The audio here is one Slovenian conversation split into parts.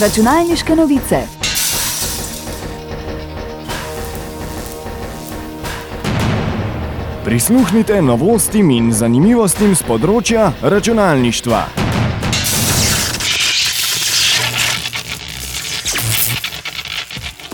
Računalniške novice. Prisluhnite novostim in zanimivostim z področja računalništva.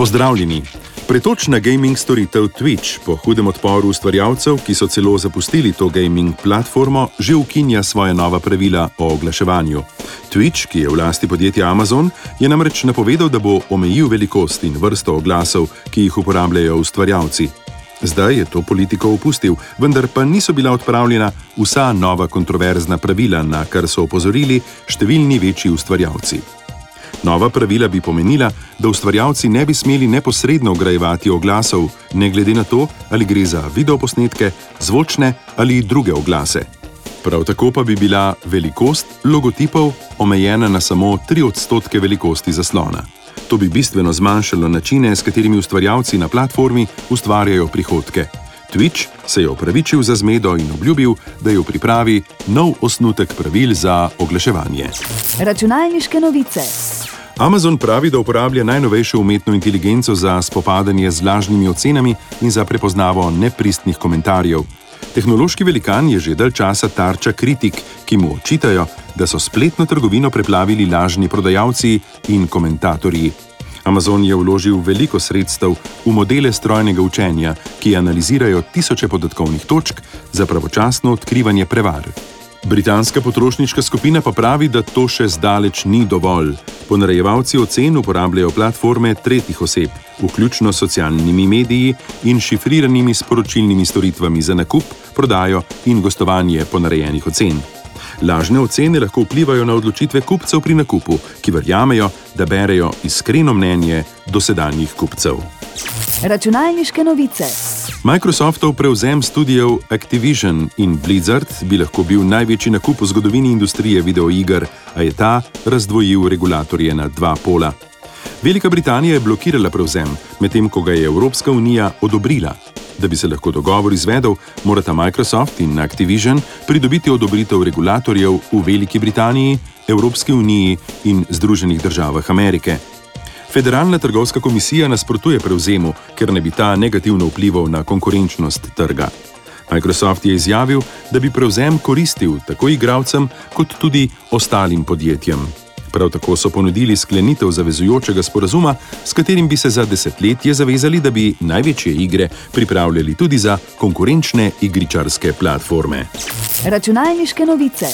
Pozdravljeni. Pretočna gaming storitev Twitch po hudem odporu ustvarjalcev, ki so celo zapustili to gaming platformo, že ukinja svoje nova pravila o oglaševanju. Twitch, ki je v lasti podjetja Amazon, je namreč napovedal, da bo omejil velikost in vrsto oglasov, ki jih uporabljajo ustvarjalci. Zdaj je to politiko opustil, vendar pa niso bila odpravljena vsa nova kontroverzna pravila, na kar so opozorili številni večji ustvarjalci. Nova pravila bi pomenila, da ustvarjalci ne bi smeli neposredno ugrajevati oglasov, ne glede na to, ali gre za videoposnetke, zvočne ali druge oglase. Prav tako pa bi bila velikost logotipov omejena na samo 3 odstotke velikosti zaslona. To bi bistveno zmanjšalo načine, s katerimi ustvarjalci na platformi ustvarjajo prihodke. Twitch se je opravičil za zmedo in obljubil, da je v pripravi nov osnutek pravil za oglaševanje. Računalniške novice. Amazon pravi, da uporablja najnovejšo umetno inteligenco za spopadanje z lažnimi ocenami in za prepoznavo nepristnih komentarjev. Tehnološki velikan je že dalj časa tarča kritik, ki mu očitajo, da so spletno trgovino preplavili lažni prodajalci in komentatorji. Amazon je vložil veliko sredstev v modele strojnega učenja, ki analizirajo tisoče podatkovnih točk za pravočasno odkrivanje prevar. Britanska potrošniška skupina pa pravi, da to še zdaleč ni dovolj. Ponarejevalci ocen uporabljajo platforme tretjih oseb, vključno s socialnimi mediji in šifriranimi sporočilnimi storitvami za nakup, prodajo in gostovanje ponarejenih ocen. Lažne ocene lahko vplivajo na odločitve kupcev pri nakupu, ki verjamejo, da berejo iskreno mnenje dosedanjih kupcev. Računalniške novice. Microsoftov prevzem študijev Activision in Blizzard bi lahko bil največji nakup v zgodovini industrije videoiger, a je ta razdvojil regulatorje na dva pola. Velika Britanija je blokirala prevzem, medtem ko ga je Evropska unija odobrila. Da bi se lahko dogovor izvedel, morata Microsoft in Activision pridobiti odobritev regulatorjev v Veliki Britaniji, Evropski uniji in Združenih državah Amerike. Federalna trgovska komisija nasprotuje prevzemu, ker ne bi ta negativno vplival na konkurenčnost trga. Microsoft je izjavil, da bi prevzem koristil tako igralcem, kot tudi ostalim podjetjem. Prav tako so ponudili sklenitev zavezujočega sporazuma, s katerim bi se za desetletje zavezali, da bi največje igre pripravljali tudi za konkurenčne igričarske platforme. Računalniške novice.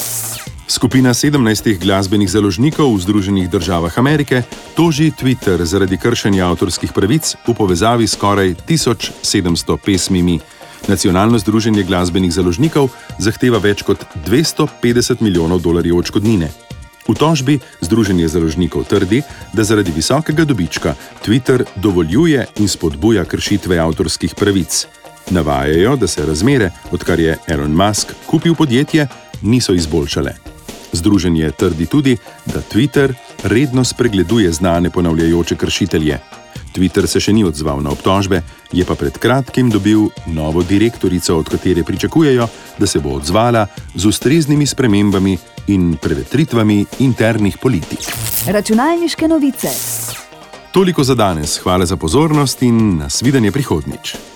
Skupina 17 glasbenih založnikov v Združenih državah Amerike toži Twitter zaradi kršenja avtorskih pravic v povezavi s skoraj 1700 pesmimi. Nacionalno združenje glasbenih založnikov zahteva več kot 250 milijonov dolarjev odškodnine. V tožbi Združenje založnikov trdi, da zaradi visokega dobička Twitter dovoljuje in spodbuja kršitve avtorskih pravic. Navajajo, da se razmere, odkar je Elon Musk kupil podjetje, niso izboljšale. Združenje trdi tudi, da Twitter redno spregleduje znane ponavljajoče kršitelje. Twitter se še ni odzval na obtožbe, je pa pred kratkim dobil novo direktorico, od katere pričakujejo, da se bo odzvala z ustreznimi spremembami in prevetritvami internih politik. Računalniške novice. Toliko za danes, hvala za pozornost in nasvidenje prihodnič.